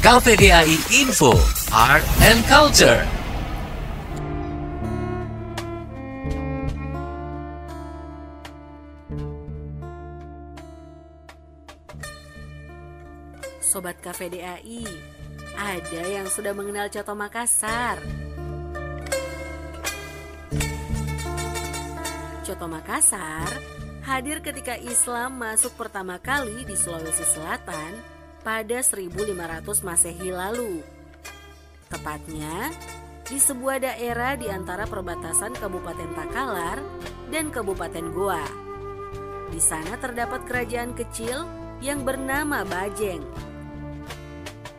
KVDAI Info, Art and Culture. Sobat KVDAI, ada yang sudah mengenal Coto Makassar. Coto Makassar hadir ketika Islam masuk pertama kali di Sulawesi Selatan pada 1500 Masehi lalu. Tepatnya di sebuah daerah di antara perbatasan Kabupaten Takalar dan Kabupaten Goa. Di sana terdapat kerajaan kecil yang bernama Bajeng.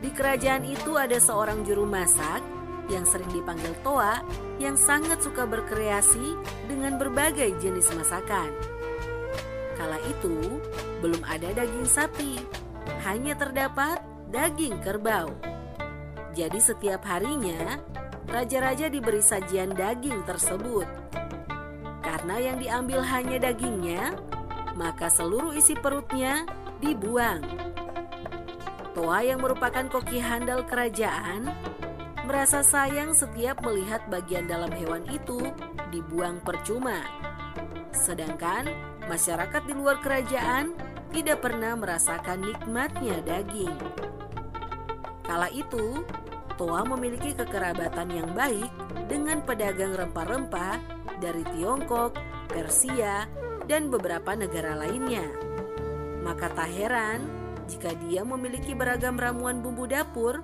Di kerajaan itu ada seorang juru masak yang sering dipanggil Toa yang sangat suka berkreasi dengan berbagai jenis masakan. Kala itu belum ada daging sapi, hanya terdapat daging kerbau. Jadi setiap harinya raja-raja diberi sajian daging tersebut. Karena yang diambil hanya dagingnya, maka seluruh isi perutnya dibuang. Toa yang merupakan koki handal kerajaan merasa sayang setiap melihat bagian dalam hewan itu dibuang percuma. Sedangkan masyarakat di luar kerajaan tidak pernah merasakan nikmatnya daging. Kala itu, Toa memiliki kekerabatan yang baik dengan pedagang rempah-rempah dari Tiongkok, Persia, dan beberapa negara lainnya. Maka tak heran jika dia memiliki beragam ramuan bumbu dapur,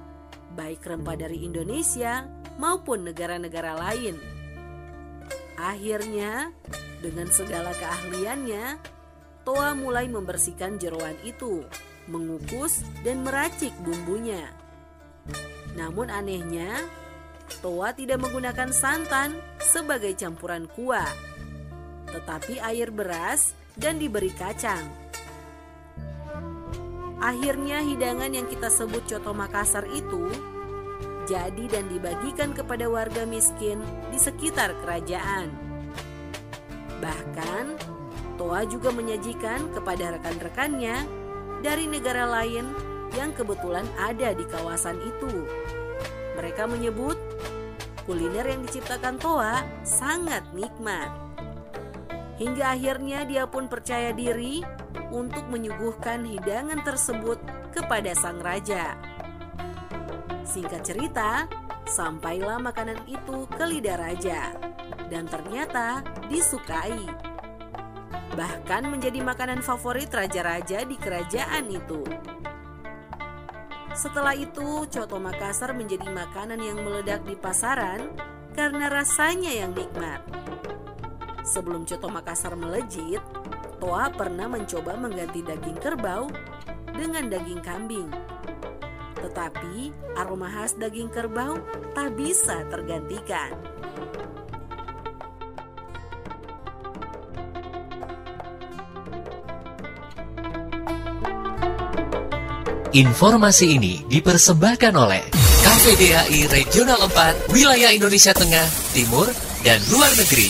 baik rempah dari Indonesia maupun negara-negara lain. Akhirnya, dengan segala keahliannya, Toa mulai membersihkan jeroan itu, mengukus dan meracik bumbunya. Namun anehnya, Toa tidak menggunakan santan sebagai campuran kuah, tetapi air beras dan diberi kacang. Akhirnya hidangan yang kita sebut coto Makassar itu jadi dan dibagikan kepada warga miskin di sekitar kerajaan. Bahkan, Toa juga menyajikan kepada rekan-rekannya dari negara lain yang kebetulan ada di kawasan itu. Mereka menyebut kuliner yang diciptakan Toa sangat nikmat. Hingga akhirnya dia pun percaya diri untuk menyuguhkan hidangan tersebut kepada sang raja. Singkat cerita, sampailah makanan itu ke lidah raja dan ternyata disukai. Bahkan menjadi makanan favorit raja-raja di kerajaan itu. Setelah itu, coto Makassar menjadi makanan yang meledak di pasaran karena rasanya yang nikmat. Sebelum coto Makassar melejit, Toa pernah mencoba mengganti daging kerbau dengan daging kambing. Tetapi aroma khas daging kerbau tak bisa tergantikan. Informasi ini dipersembahkan oleh KPDAI Regional 4 Wilayah Indonesia Tengah, Timur, dan Luar Negeri.